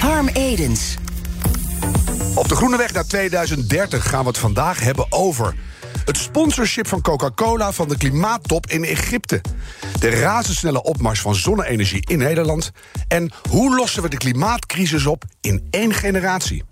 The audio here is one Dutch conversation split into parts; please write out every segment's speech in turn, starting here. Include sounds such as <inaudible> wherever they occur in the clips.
Harm Edens. Op de Groene Weg naar 2030 gaan we het vandaag hebben over... het sponsorship van Coca-Cola van de klimaattop in Egypte... de razendsnelle opmars van zonne-energie in Nederland... en hoe lossen we de klimaatcrisis op in één generatie?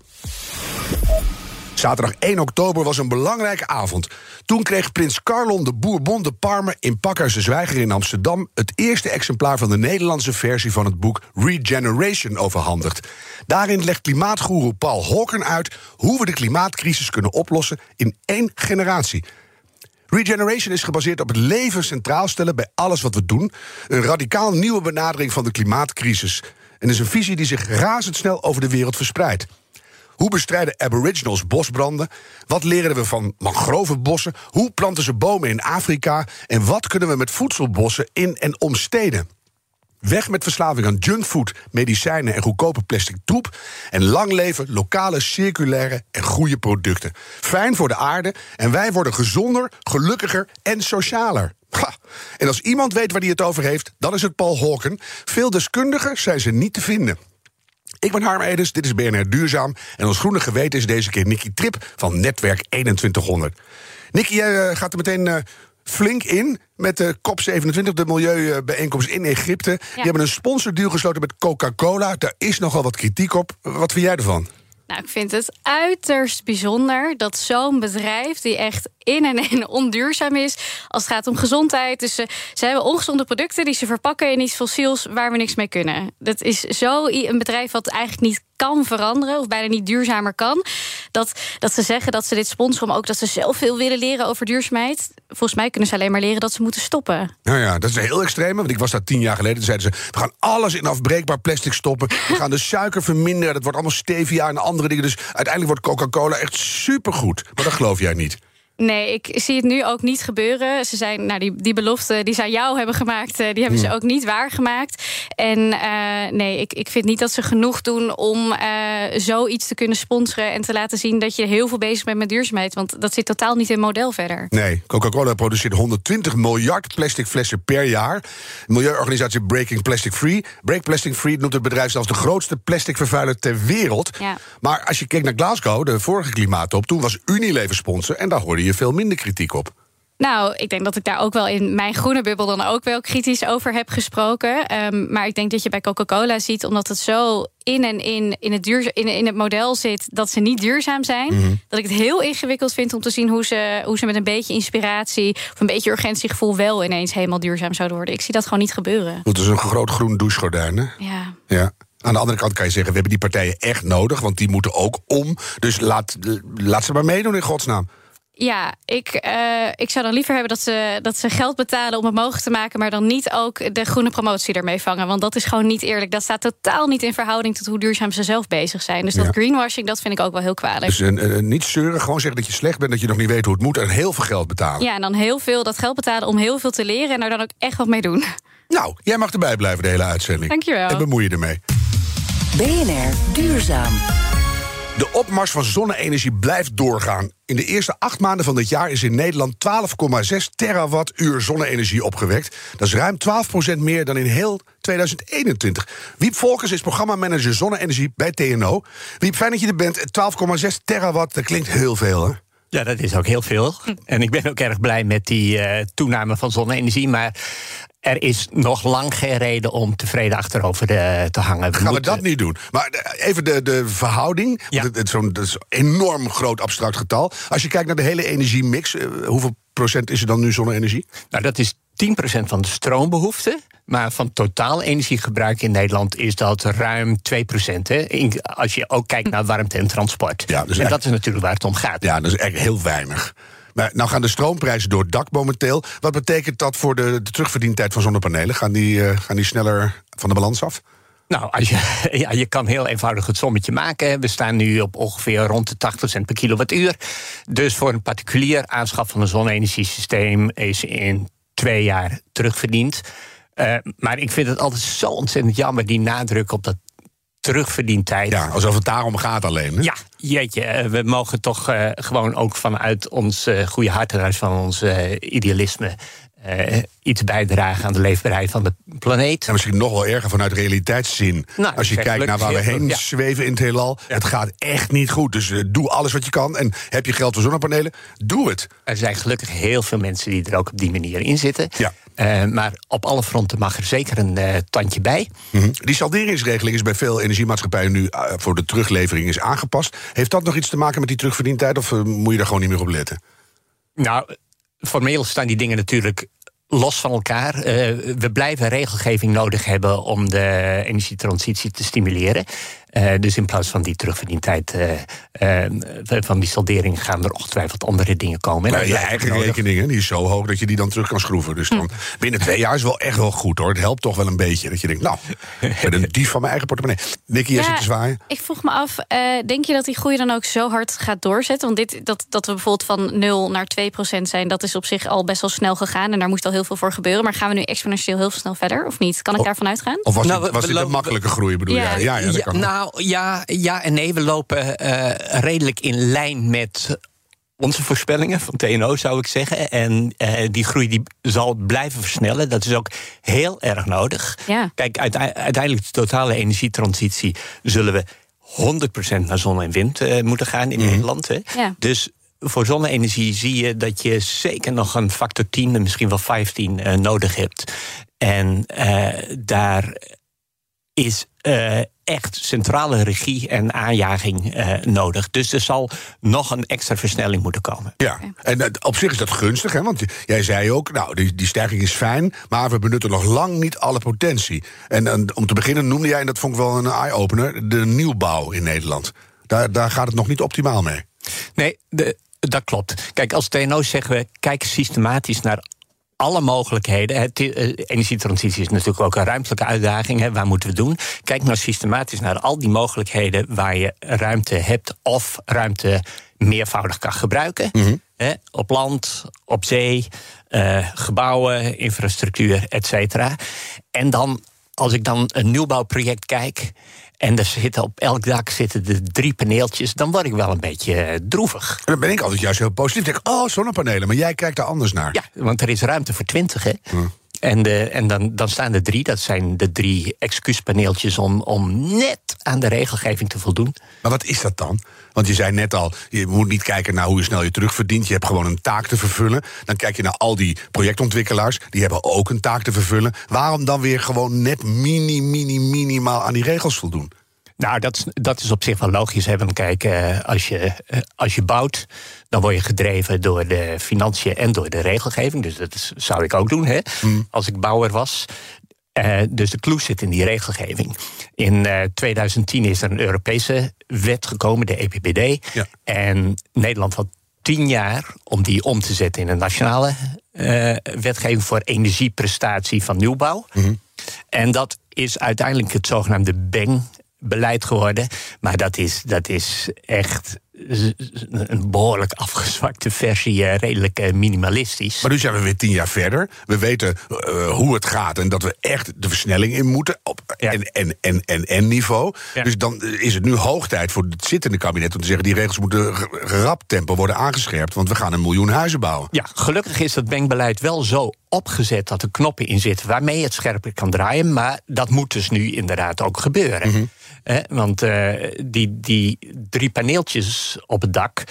Zaterdag 1 oktober was een belangrijke avond. Toen kreeg prins Carlon de Bourbon de Parme in Pakhuis de Zwijger in Amsterdam... het eerste exemplaar van de Nederlandse versie van het boek Regeneration overhandigd. Daarin legt klimaatgoeroe Paul Hawken uit... hoe we de klimaatcrisis kunnen oplossen in één generatie. Regeneration is gebaseerd op het leven centraal stellen bij alles wat we doen. Een radicaal nieuwe benadering van de klimaatcrisis. En is een visie die zich razendsnel over de wereld verspreidt. Hoe bestrijden aboriginals bosbranden? Wat leren we van mangrovenbossen? Hoe planten ze bomen in Afrika? En wat kunnen we met voedselbossen in en om steden? Weg met verslaving aan junkfood, medicijnen en goedkope plastic troep. En lang leven lokale, circulaire en goede producten. Fijn voor de aarde en wij worden gezonder, gelukkiger en socialer. En als iemand weet waar hij het over heeft, dan is het Paul Hawken. Veel deskundiger zijn ze niet te vinden. Ik ben Harm Edens, dit is BNR Duurzaam. En ons groene geweten is deze keer Nicky Trip van Netwerk 2100. Nicky, jij eh, gaat er meteen uh, flink in met de COP27, de milieubijeenkomst in Egypte. Die hebben een sponsordeal gesloten met Coca-Cola. Daar is nogal wat kritiek op. Wat vind jij ervan? Nou, ik vind het uiterst bijzonder dat zo'n bedrijf, die echt in en in onduurzaam is, als het gaat om gezondheid. Dus ze, hebben ongezonde producten die ze verpakken in iets fossiels waar we niks mee kunnen. Dat is zo een bedrijf wat eigenlijk niet kan veranderen, of bijna niet duurzamer kan. Dat, dat ze zeggen dat ze dit sponsoren, ook dat ze zelf veel willen leren over duurzaamheid. Volgens mij kunnen ze alleen maar leren dat ze moeten stoppen. Nou ja, dat is heel extreem. Want ik was daar tien jaar geleden. Toen zeiden ze: we gaan alles in afbreekbaar plastic stoppen. We gaan de suiker verminderen. Dat wordt allemaal stevia en andere dingen. Dus uiteindelijk wordt Coca-Cola echt supergoed. Maar dat geloof jij niet. Nee, ik zie het nu ook niet gebeuren. Ze zijn, nou, die, die belofte die ze aan jou hebben gemaakt, eh, die hebben ze ook niet waargemaakt. En uh, nee, ik, ik vind niet dat ze genoeg doen om uh, zoiets te kunnen sponsoren en te laten zien dat je heel veel bezig bent met duurzaamheid. Want dat zit totaal niet in het model verder. Nee, Coca-Cola produceert 120 miljard plastic flessen per jaar. Milieuorganisatie Breaking Plastic Free. Break Plastic Free noemt het bedrijf zelfs de grootste plastic vervuiler ter wereld. Ja. Maar als je kijkt naar Glasgow, de vorige klimaattop, toen was Unilever sponsor en daar hoorde je veel minder kritiek op. Nou, ik denk dat ik daar ook wel in mijn groene bubbel dan ook wel kritisch over heb gesproken. Um, maar ik denk dat je bij Coca-Cola ziet, omdat het zo in en in, in, het duur, in, in het model zit dat ze niet duurzaam zijn. Mhm. Dat ik het heel ingewikkeld vind om te zien hoe ze, hoe ze met een beetje inspiratie of een beetje urgentiegevoel wel ineens helemaal duurzaam zouden worden. Ik zie dat gewoon niet gebeuren. Dat is een groot groen douchegordijn, hè? Ja. Ja. Aan de andere kant kan je zeggen, we hebben die partijen echt nodig, want die moeten ook om. Dus laat, laat ze maar meedoen in godsnaam. Ja, ik, uh, ik zou dan liever hebben dat ze, dat ze geld betalen om het mogelijk te maken, maar dan niet ook de groene promotie ermee vangen. Want dat is gewoon niet eerlijk. Dat staat totaal niet in verhouding tot hoe duurzaam ze zelf bezig zijn. Dus dat Ja. greenwashing, dat vind ik ook wel heel kwalijk. Dus uh, niet zeuren, gewoon zeggen dat je slecht bent, dat je nog niet weet hoe het moet en heel veel geld betalen. Ja, en dan heel veel dat geld betalen om heel veel te leren en daar dan ook echt wat mee doen. Nou, jij mag erbij blijven de hele uitzending. Dankjewel. En bemoei je ermee. BNR Duurzaam. De opmars van zonne-energie blijft doorgaan. In de eerste acht maanden van dit jaar is in Nederland 12,6 terawattuur zonne-energie opgewekt. Dat is ruim 12% meer dan in heel 2021. Wiep Volkers is programmamanager zonne-energie bij TNO. Wiep, fijn dat je er bent. 12,6 terawatt, dat klinkt heel veel, hè? Ja, dat is ook heel veel. En ik ben ook erg blij met die uh, toename van zonne-energie. Maar er is nog lang geen reden om tevreden achterover de, te hangen. We Gaan moeten... we dat niet doen? Maar even de, de verhouding. Ja. Is een enorm groot abstract getal. Als je kijkt naar de hele energiemix, hoeveel procent is er dan nu zonne-energie? Nou, dat is 10% van de stroombehoefte. Maar van totaal energiegebruik in Nederland is dat ruim 2%. Hè? Als je ook kijkt naar warmte en transport. Ja, dus en dat is natuurlijk waar het om gaat. Ja, dat is echt heel weinig. Nou gaan de stroomprijzen door het dak momenteel. Wat betekent dat voor de, de terugverdientijd van zonnepanelen? Gaan die, uh, gaan die sneller van de balans af? Nou, je, <laughs> ja, je kan heel eenvoudig het sommetje maken. We staan nu op ongeveer rond de 80 cent per kilowattuur. Dus voor een particulier aanschaf van een zonne-energiesysteem is in twee jaar terugverdiend. Uh, maar ik vind het altijd zo ontzettend jammer, die nadruk op dat terugverdientijd. Ja, alsof het daarom gaat alleen. Hè? Ja, jeetje, eh, we mogen toch uh, gewoon ook vanuit ons uh, goede hart en van ons idealisme uh, iets bijdragen aan de leefbaarheid van de planeet. En misschien nog wel erger vanuit realiteitszin. Nou, Als je kijkt naar waar we heen zweven in het heelal. Het gaat echt niet goed. Dus uh, doe alles wat je kan. En heb je geld voor zonnepanelen? Doe het. Er zijn gelukkig heel veel mensen die er ook op die manier in zitten. Ja. Uh, maar op alle fronten mag er zeker een tandje bij. Mm -hmm. Die salderingsregeling is bij veel energiemaatschappijen nu voor de teruglevering is aangepast. Heeft dat nog iets te maken met die terugverdientijd? Of moet je daar gewoon niet meer op letten? Nou, formeel staan die dingen natuurlijk los van elkaar. Uh, we blijven regelgeving nodig hebben om de energietransitie te stimuleren. Uh, dus in plaats van die terugverdientijd uh, van die saldering gaan er ongetwijfeld andere dingen komen. Maar je eigen rekening die is zo hoog dat je die dan terug kan schroeven. Dus dan binnen twee jaar is wel echt wel goed hoor. Het helpt toch wel een beetje dat je denkt, nou, met een dief van mijn eigen portemonnee. Nicky, jij ja, zit te zwaaien. Ik vroeg me af, denk je dat die groei dan ook zo hard gaat doorzetten? Want dit, dat, dat we bijvoorbeeld van 0 naar 2 procent zijn, dat is op zich al best wel snel gegaan. En daar moest al heel veel voor gebeuren. Maar gaan we nu exponentieel heel snel verder of niet? Kan ik daarvan uitgaan? Of was, nou, dit, was dit een makkelijke groei bedoel je? Ja, ja, ja, dat kan. Nou, nou, ja, ja en nee. We lopen uh, redelijk in lijn met onze voorspellingen van TNO, zou ik zeggen. En uh, die groei die zal blijven versnellen. Dat is ook heel erg nodig. Ja. Kijk, uiteindelijk de totale energietransitie zullen we 100% naar zon en wind uh, moeten gaan in mm. Nederland. Hè. Ja. Dus voor zonne-energie zie je dat je zeker nog een factor 10, misschien wel 15 uh, nodig hebt. En daar is uh, echt centrale regie en aanjaging uh, nodig. Dus er zal nog een extra versnelling moeten komen. Ja, en uh, op zich is dat gunstig, hè? want jij zei ook, nou, die, die stijging is fijn, maar we benutten nog lang niet alle potentie. En, en om te beginnen noemde jij, en dat vond ik wel een eye-opener, de nieuwbouw in Nederland. Daar, daar gaat het nog niet optimaal mee. Nee, de, dat klopt. Kijk, als TNO zeggen we, kijk systematisch naar alle mogelijkheden. Het, uh, energietransitie is natuurlijk ook een ruimtelijke uitdaging. Hè, waar moeten we doen? Kijk nou systematisch naar al die mogelijkheden waar je ruimte hebt of ruimte meervoudig kan gebruiken. Mhm. hè, op land, op zee, uh, gebouwen, infrastructuur, et cetera. En dan, als ik dan een nieuwbouwproject kijk. En er zitten op elk dak zitten de drie paneeltjes. Dan word ik wel een beetje eh, droevig. En dan ben ik altijd juist heel positief. Ik denk, oh, zonnepanelen. Maar jij kijkt daar anders naar. Ja, want er is ruimte voor twintig, hè. En, en dan, dan staan er drie. Dat zijn de drie excuuspaneeltjes om, om net aan de regelgeving te voldoen. Maar wat is dat dan? Want je zei net al, je moet niet kijken naar hoe je snel je terugverdient. Je hebt gewoon een taak te vervullen. Dan kijk je naar al die projectontwikkelaars. Die hebben ook een taak te vervullen. Waarom dan weer gewoon net mini, mini, minimaal aan die regels voldoen? Nou, dat, dat is op zich wel logisch. Hè? Want kijk, eh, als je, eh, als je bouwt, dan word je gedreven door de financiën en door de regelgeving. Dus dat zou ik ook doen, hè? Mm. als ik bouwer was. Uh, dus de clue zit in die regelgeving. In 2010 is er een Europese wet gekomen, de EPBD. Ja. En Nederland had tien jaar om die om te zetten in een nationale wetgeving voor energieprestatie van nieuwbouw. Mm En dat is uiteindelijk het zogenaamde BENG beleid geworden. Maar dat is, dat is echt een behoorlijk afgezwakte versie, eh, redelijk eh, minimalistisch. Maar nu zijn we weer tien jaar verder. We weten uh, hoe het gaat en dat we echt de versnelling in moeten op en, en, en, en, en niveau. Dus dan is het nu hoog tijd voor het zittende kabinet om te zeggen: die regels moeten rap tempo worden aangescherpt, want we gaan een miljoen huizen bouwen. Ja, gelukkig is dat bankbeleid wel zo opgezet dat er knoppen in zitten waarmee het scherper kan draaien. Maar dat moet dus nu inderdaad ook gebeuren. Mm want uh, die, die drie paneeltjes op het dak,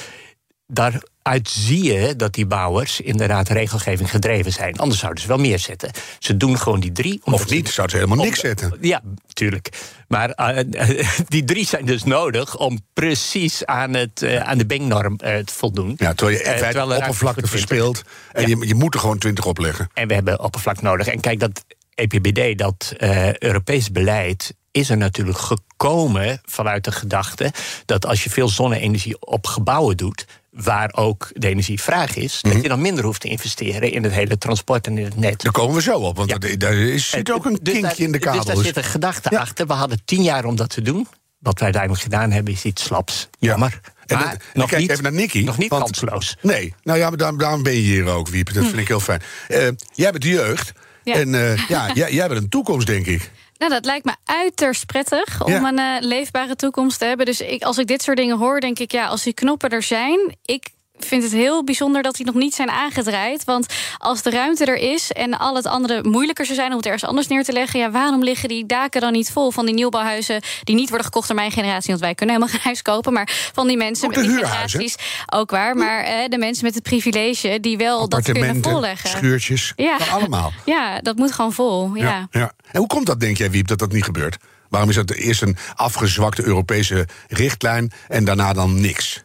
daaruit zie je dat die bouwers inderdaad regelgeving gedreven zijn. Anders zouden ze wel meer zetten. Ze doen gewoon die drie. Of niet, zouden ze helemaal niks zetten. Ja, tuurlijk. Maar uh, <laughs> die drie zijn dus nodig om precies aan, het, uh, aan de Bing-norm uh, te voldoen. Ja, terwijl je feite oppervlakte verspeelt. En je, je moet er gewoon twintig opleggen. En we hebben oppervlak nodig. En kijk, dat EPBD, dat Europees beleid is er natuurlijk gekomen vanuit de gedachte dat als je veel zonne-energie op gebouwen doet, waar ook de energievraag is, dat je dan minder hoeft te investeren in het hele transport en in het net. Daar komen we zo op, want Ja. er- daar is, zit ook een Dus kinkje daar- in de kabel. Dus daar zit een gedachte Ja. achter. We hadden tien jaar om dat te doen. Wat wij uiteindelijk gedaan hebben, is iets slaps. Ja. Jammer. En Maar en nog kijk niet, even naar Nicky, Nog niet want- kansloos. Nee, nou ja, maar daarom, daarom ben je hier ook, Wiep. Dat vind ik heel fijn. Eh, jij bent de jeugd. Ja. En eh, ja, <laughs> jij, jij bent een toekomst, denk ik. Nou, dat lijkt me uiterst prettig om Ja. een eh, leefbare toekomst te hebben. Dus ik, als ik dit soort dingen hoor, denk ik, ja, als die knoppen er zijn, ik vind het heel bijzonder dat die nog niet zijn aangedraaid. Want als de ruimte er is en al het andere moeilijker zou zijn om het ergens anders neer te leggen, ja, waarom liggen die daken dan niet vol van die nieuwbouwhuizen die niet worden gekocht door mijn generatie, want wij kunnen helemaal geen huis kopen, maar van die mensen met generaties ook waar, maar eh, de mensen met het privilege die wel dat kunnen volleggen. schuurtjes, Ja. allemaal. <laughs> Ja, dat moet gewoon vol. ja. ja. En hoe komt dat, denk jij, Wiep, dat dat niet gebeurt? Waarom is dat eerst een afgezwakte Europese richtlijn en daarna dan niks?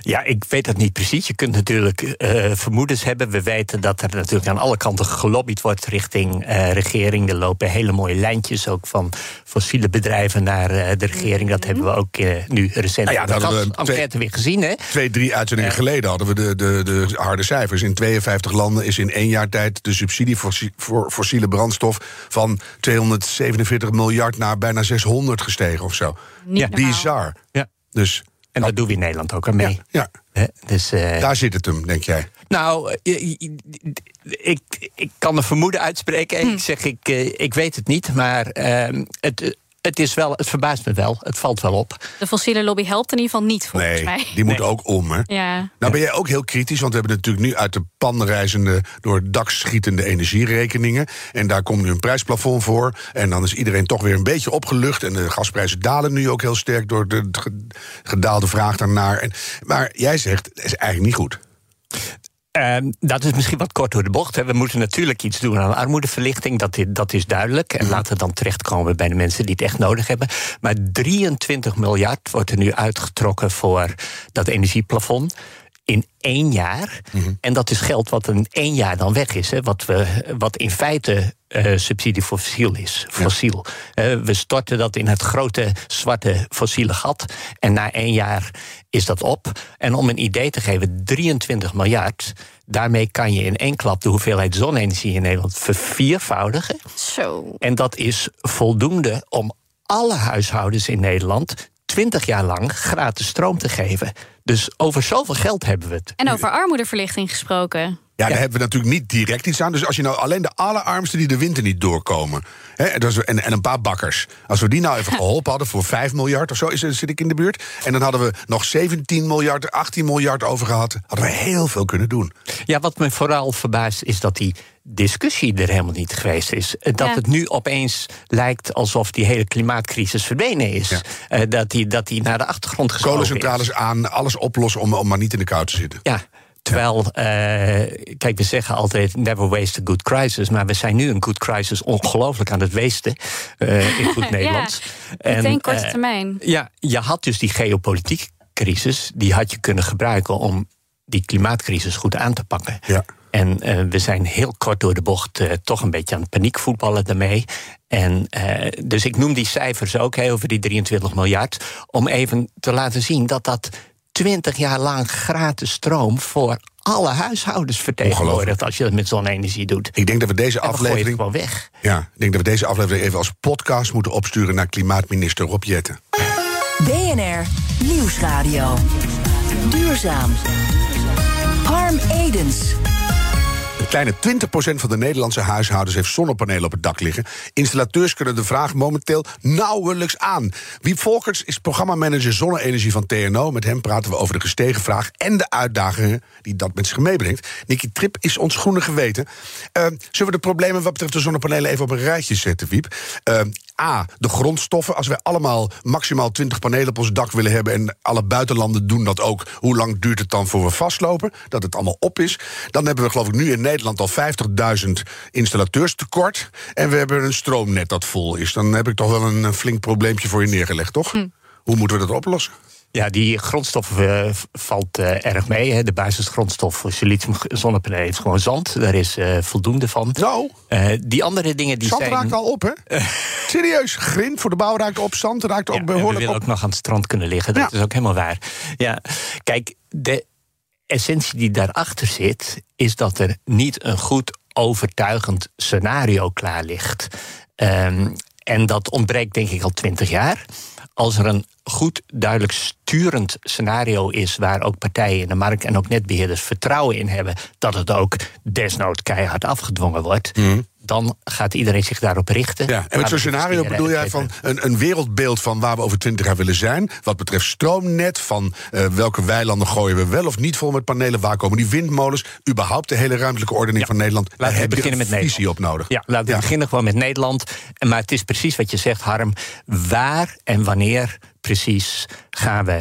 Ja, ik weet dat niet precies. Je kunt natuurlijk eh, vermoedens hebben. We weten dat er natuurlijk aan alle kanten gelobbyd wordt richting eh, regering. Er lopen hele mooie lijntjes ook van fossiele bedrijven naar eh, de regering. Dat hebben we ook nu recent Nou ja, in de dat hadden we enquête twee- weer gezien. Hè? Twee, drie uitzendingen geleden hadden we de, de, de harde cijfers. In 52 landen is in één jaar tijd de subsidie voor, voor fossiele brandstof van 247 miljard naar bijna 600 gestegen of zo. Niet Ja. normaal. Bizar. Ja. Dus En dat doen we in Nederland ook aan mee. ja, Hè? Dus, eh, daar zit het hem, denk jij. Nou, ik, ik kan een vermoeden uitspreken. Hm. Ik zeg, ik, eh, ik weet het niet, maar ehm, het, het, is wel, het verbaast me wel. Het valt wel op. De fossiele lobby helpt in ieder geval niet, volgens Nee, mij. die moet Nee. ook om, hè? Ja. Nou ben jij ook heel kritisch, want we hebben natuurlijk nu uit de pan reizende, door het dak schietende energierekeningen. En daar komt nu een prijsplafond voor. En dan is iedereen toch weer een beetje opgelucht. En de gasprijzen dalen nu ook heel sterk door de ge- gedaalde vraag daarnaar. En, maar jij zegt, het is eigenlijk niet goed. Ehm, dat is misschien wat kort door de bocht. Hè. We moeten natuurlijk iets doen aan armoedeverlichting. Dat, dat is duidelijk. En laten we dan terechtkomen bij de mensen die het echt nodig hebben. Maar 23 miljard wordt er nu uitgetrokken voor dat energieplafond. In één jaar. En dat is geld wat in één jaar dan weg is. Hè. Wat, we, wat in feite eh, subsidie voor fossiel is. Fossiel. Eh, we storten dat in het grote zwarte fossiele gat. En na één jaar is dat op. En om een idee te geven, 23 miljard. Daarmee kan je in één klap de hoeveelheid zonne-energie in Nederland verviervoudigen. Zo. En dat is voldoende om alle huishoudens in Nederland 20 jaar lang gratis stroom te geven. Dus over zoveel geld hebben we het. En over armoedeverlichting gesproken. Ja, daar hebben we natuurlijk niet direct iets aan. Dus als je nou alleen de allerarmsten die de winter niet doorkomen. Hè, en, en een paar bakkers. Als we die nou even geholpen hadden voor 5 miljard of zo, is, zit ik in de buurt. En dan hadden we nog 17 miljard, 18 miljard over gehad. Hadden we heel veel kunnen doen. Ja, wat me vooral verbaast is dat die discussie er helemaal niet geweest is. Eh, Dat Ja. het nu opeens lijkt alsof die hele klimaatcrisis verdwenen is. Ja. Eh, dat, die, dat die naar de achtergrond geschoven is. Kolencentrales aan, alles oplossen om, om maar niet in de kou te zitten. Ja. Terwijl, eh, kijk, we zeggen altijd never waste a good crisis. Maar we zijn nu een good crisis ongelooflijk aan het wasten. eh, in goed <laughs> Nederlands. Meteen korte termijn. Ja, je had dus die geopolitieke crisis. Die had je kunnen gebruiken om die klimaatcrisis goed aan te pakken. Ja. En eh, we zijn heel kort door de bocht eh, toch een beetje aan het paniekvoetballen daarmee. En eh, dus ik noem die cijfers ook over die 23 miljard. Om even te laten zien dat dat 20 jaar lang gratis stroom voor alle huishoudens vertegenwoordigt. Als je dat met zonne-energie doet. Ik denk dat we deze En aflevering. gewoon weg. Ja, ik denk dat we deze aflevering even als podcast moeten opsturen naar klimaatminister Rob Jetten. BNR Nieuwsradio. Duurzaam. Harm Edens. Kleine 20% van de Nederlandse huishoudens heeft zonnepanelen op het dak liggen. Installateurs kunnen de vraag momenteel nauwelijks aan. Wiep Volkers is programmamanager zonne-energie van TNO. Met hem praten we over de gestegen vraag en de uitdagingen die dat met zich meebrengt. Nicky Trip is ons groene geweten. Eh, zullen we de problemen wat betreft de zonnepanelen even op een rijtje zetten, Wiep? Eh, A, de grondstoffen. Als wij allemaal maximaal 20 panelen op ons dak willen hebben... en alle buitenlanden doen dat ook, hoe lang duurt het dan voor we vastlopen? Dat het allemaal op is. Dan hebben we geloof ik nu in Nederland al 50.000 installateurs tekort... en we hebben een stroomnet dat vol is. Dan heb ik toch wel een flink probleempje voor je neergelegd, toch? Hoe moeten we dat oplossen? Ja, die grondstof eh, valt eh, erg mee. Hè. De basisgrondstof voor silicium zonnepanelen is gewoon zand. Daar is eh, voldoende van. Eh, die andere dingen die zand zijn... raakt al op, hè? <laughs> Serieus, grind voor de bouw raakt op, zand raakt ook Ja, en we behoorlijk willen op. ook nog aan het strand kunnen liggen. Dat Ja. is ook helemaal waar. Ja, kijk, de, essentie die daarachter zit, is dat er niet een goed overtuigend scenario klaar ligt. Ehm, en dat ontbreekt denk ik al twintig jaar. Als er een goed, duidelijk sturend scenario is waar ook partijen in de markt en ook netbeheerders vertrouwen in hebben dat het ook desnoods keihard afgedwongen wordt, Mhm. Dan gaat iedereen zich daarop richten. Ja, en met zo'n scenario bedoel jij van een, een wereldbeeld van waar we over twintig jaar willen zijn. Wat betreft stroomnet, van eh, welke weilanden gooien we wel of niet vol met panelen. Waar komen die windmolens? Überhaupt de hele ruimtelijke ordening Ja. van Nederland. Laten we heb je beginnen met visie op nodig. Ja, laten we Ja. beginnen gewoon met Nederland. Maar het is precies wat je zegt, Harm. Waar en wanneer precies gaan we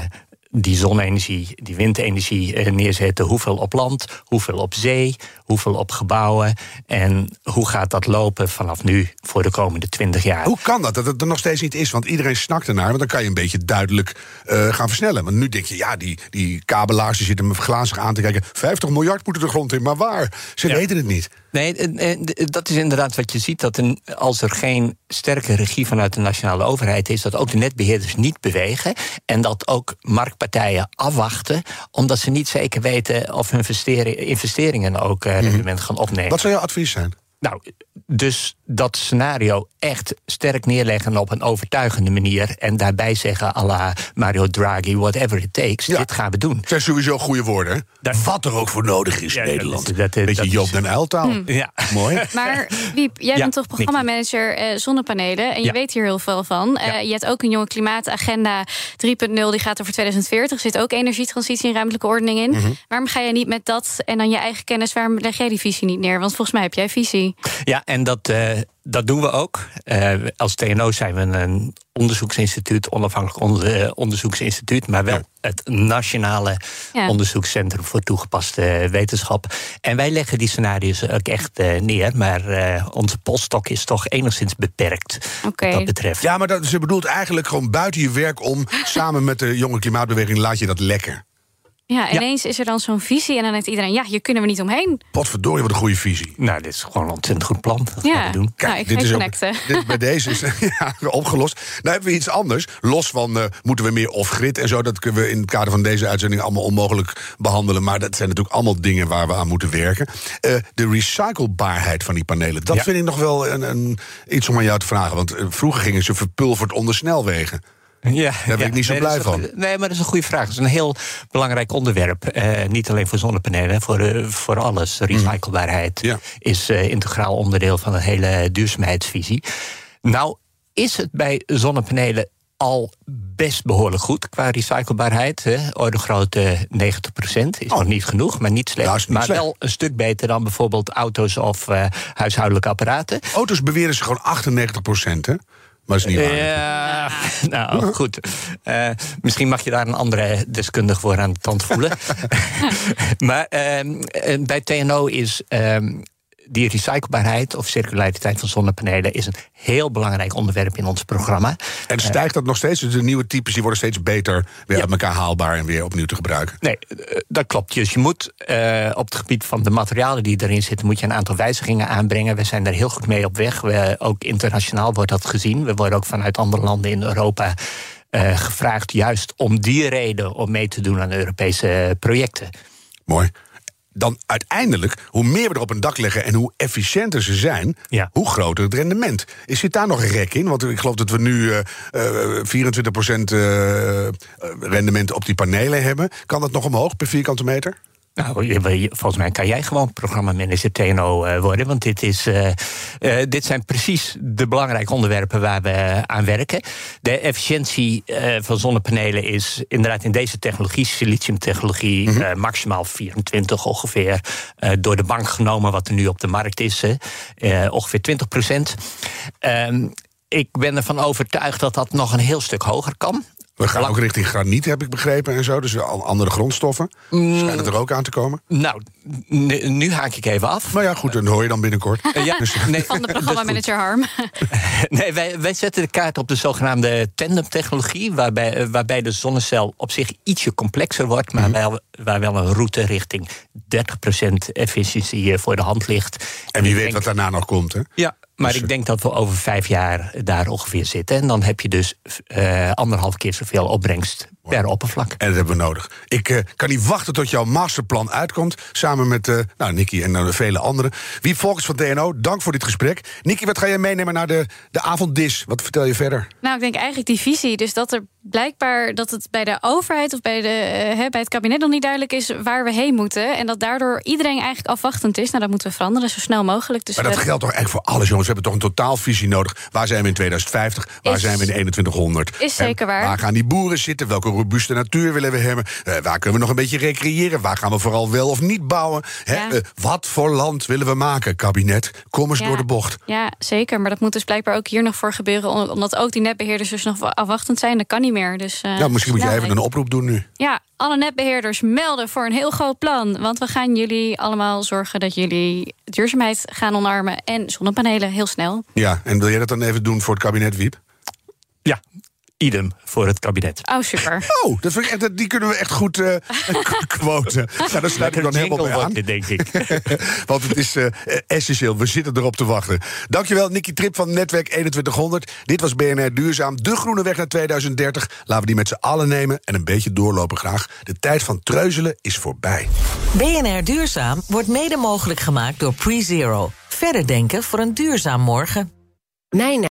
die zonne-energie, die windenergie eh, neerzetten? Hoeveel op land, hoeveel op zee, hoeveel op gebouwen? En hoe gaat dat lopen vanaf nu voor de komende twintig jaar? Hoe kan dat, dat het er nog steeds niet is? Want iedereen snakt ernaar, want dan kan je een beetje duidelijk eh, gaan versnellen. Want nu denk je, ja, die, die kabelaars die zitten me glazig aan te kijken. 50 miljard moeten de grond in, maar waar? Ze Ja. weten het niet. Nee, eh, eh, d- dat is inderdaad wat je ziet. Dat een, als er geen sterke regie vanuit de nationale overheid is, dat ook de netbeheerders niet bewegen. En dat ook marktpartijen afwachten, omdat ze niet zeker weten of hun investering- investeringen ook eh, rendement gaan opnemen. Wat zou jouw advies zijn? Nou, dus dat scenario echt sterk neerleggen op een overtuigende manier. En daarbij zeggen, à la Mario Draghi, whatever it takes, Ja. dit gaan we doen. Het zijn sowieso goede woorden. Wat er ook voor nodig is Ja, in Nederland. dat- dat- dat Beetje Joop den Uiltaal. Ja. <laughs> Mooi. Maar Wiep, jij Ja, bent toch programmamanager eh, zonnepanelen en je Ja. weet hier heel veel van. Eh, Ja. Je hebt ook een jonge klimaatagenda 3.0, die gaat over 2040. Er zit ook energietransitie en ruimtelijke ordening in. Mhm. Waarom ga je niet met dat en dan je eigen kennis, waarom leg jij die visie niet neer? Want volgens mij heb jij visie. Ja, en dat, eh, dat doen we ook. Eh, als TNO zijn we een onderzoeksinstituut, onafhankelijk onder- eh, onderzoeksinstituut, maar wel Ja. het nationale Ja. onderzoekscentrum voor toegepaste wetenschap. En wij leggen die scenario's ook echt eh, neer, maar eh, onze polstok is toch enigszins beperkt Oké. wat dat betreft. Ja, maar dat, ze bedoelt eigenlijk gewoon buiten je werk om... samen met de jonge klimaatbeweging laat je dat lekker. Ja, ineens is er dan zo'n visie en dan denkt iedereen, ja, hier kunnen we niet omheen. Potverdorie, wat een goede visie. Nou, dit is gewoon een ontzettend goed plan. Dat gaan Ja, we doen. nou, ik ga je ook, <laughs> dit, bij deze is <laughs> ja, opgelost. Nou hebben we iets anders. Los van eh, moeten we meer off-grid en zo. Dat kunnen we in het kader van deze uitzending allemaal onmogelijk behandelen. Maar dat zijn natuurlijk allemaal dingen waar we aan moeten werken. Eh, de recyclebaarheid van die panelen. Dat Ja. vind ik nog wel een, een, iets om aan jou te vragen. Want eh, vroeger gingen ze verpulverd onder snelwegen. Ja, ben ik niet zo nee, blij een- van. Nee, maar dat is een goede vraag. Dat is een heel belangrijk onderwerp. Eh, niet alleen voor zonnepanelen, voor, eh, voor alles. Recyclebaarheid Ja. is eh, integraal onderdeel van de hele duurzaamheidsvisie. Nou, is het bij zonnepanelen al best behoorlijk goed qua recyclebaarheid. Hè? Orde grootte 90% is Oh. nog niet genoeg, maar niet slecht. Niet maar slecht. wel een stuk beter dan bijvoorbeeld auto's of huishoudelijke apparaten. Auto's beweren ze gewoon 98 procent, hè? Maar dat is niet waar. Ja, <laughs> nou goed. Eh, misschien mag je daar een andere deskundige voor aan de tand voelen. <laughs> maar ehm, eh, bij TNO is ehm, die recyclebaarheid of circulariteit van zonnepanelen is een heel belangrijk onderwerp in ons programma. En stijgt dat nog steeds? Dus de nieuwe types die worden steeds beter weer Ja. uit elkaar haalbaar en weer opnieuw te gebruiken. Nee, eh, dat klopt. Dus je moet eh, op het gebied van de materialen die erin zitten, moet je een aantal wijzigingen aanbrengen. We zijn daar heel goed mee op weg. We, ook internationaal wordt dat gezien. We worden ook vanuit andere landen in Europa eh, gevraagd, juist om die reden om mee te doen aan Europese projecten. Mooi. Dan uiteindelijk, hoe meer we er op een dak leggen en hoe efficiënter ze zijn, Ja. hoe groter het rendement. Is zit daar nog een rek in? Want ik geloof dat we nu eh eh 24% eh, rendement op die panelen hebben. Kan dat nog omhoog per vierkante meter? Nou, volgens mij kan jij gewoon programmamanager TNO eh, worden. Want dit, is, eh, eh, dit zijn precies de belangrijke onderwerpen waar we aan werken. De efficiëntie van zonnepanelen is inderdaad in deze technologie, siliciumtechnologie, eh, maximaal 24 ongeveer. door de bank genomen wat er nu op de markt is, ongeveer 20 procent. Ehm, ik ben ervan overtuigd dat dat nog een heel stuk hoger kan. We gaan ook richting graniet, heb ik begrepen, en zo. Dus al- andere grondstoffen. Mm. Schijnen er ook aan te komen. Nou, nu, haak ik even af. Maar ja, goed, dan hoor je dan binnenkort. Eh, ja, nee, <laughs> Van de programmamanager Harm. <laughs> <laughs> Nee, wij, wij zetten de kaart op de zogenaamde tandemtechnologie, waarbij, eh, waarbij de zonnecel op zich ietsje complexer wordt, maar wel, waar wel een route richting 30% efficiëntie eh, voor de hand ligt. En wie weet denk- wat daarna nog komt, hè? Ja, maar Dus, ik denk dat we over vijf jaar daar ongeveer zitten. En dan heb je dus eh, anderhalf keer zoveel opbrengst per oppervlak. En dat hebben we nodig. Ik uh, kan niet wachten tot jouw masterplan uitkomt. Samen met uh, nou, Nicky en uh, vele anderen. Wie Volkers van TNO, dank voor dit gesprek. Nicky, wat ga jij meenemen naar de, de avonddis? Wat vertel je verder? Nou, ik denk eigenlijk die visie. Dus dat er blijkbaar dat het bij de overheid of bij, de, hè, bij het kabinet nog niet duidelijk is waar we heen moeten. En dat daardoor iedereen eigenlijk afwachtend is. Nou, dat moeten we veranderen zo snel mogelijk. Dus maar dat geldt toch echt voor alles, jongens? We hebben toch een totaalvisie nodig. Waar zijn we in 2050? Waar Is- zijn we in 2100? Is zeker En waar. Waar gaan die boeren zitten? Welke robuuste natuur willen we hebben? Eh, waar kunnen we nog een beetje recreëren? Waar gaan we vooral wel of niet bouwen? Hè? Ja. Eh, wat voor land willen we maken, kabinet? Kom eens Ja. door de bocht. Ja, zeker. Maar dat moet dus blijkbaar ook hier nog voor gebeuren. om- Omdat ook die netbeheerders dus nog afwachtend zijn. Dat kan niet meer. Dus, eh, nou, misschien moet je even een oproep doen nu. Ja, alle netbeheerders melden voor een heel groot plan. Want we gaan jullie allemaal zorgen dat jullie duurzaamheid gaan omarmen. En zonnepanelen heel snel. Ja, en wil jij dat dan even doen voor het kabinet, Wiep? Ja, idem voor het kabinet. Oh, super. <laughs> Oh, dat vind ik echt, die kunnen we echt goed eh <laughs> quoten. Nou, daar sluit ik dan helemaal bij aan. dit, denk ik. <laughs> Want het is eh, essentieel. We zitten erop te wachten. Dankjewel, Nicky Trip van Netwerk 2100. Dit was BNR Duurzaam. De groene weg naar 2030. Laten we die met z'n allen nemen en een beetje doorlopen graag. De tijd van treuzelen is voorbij. BNR Duurzaam wordt mede mogelijk gemaakt door PreZero. Verder denken voor een duurzaam morgen. Mijn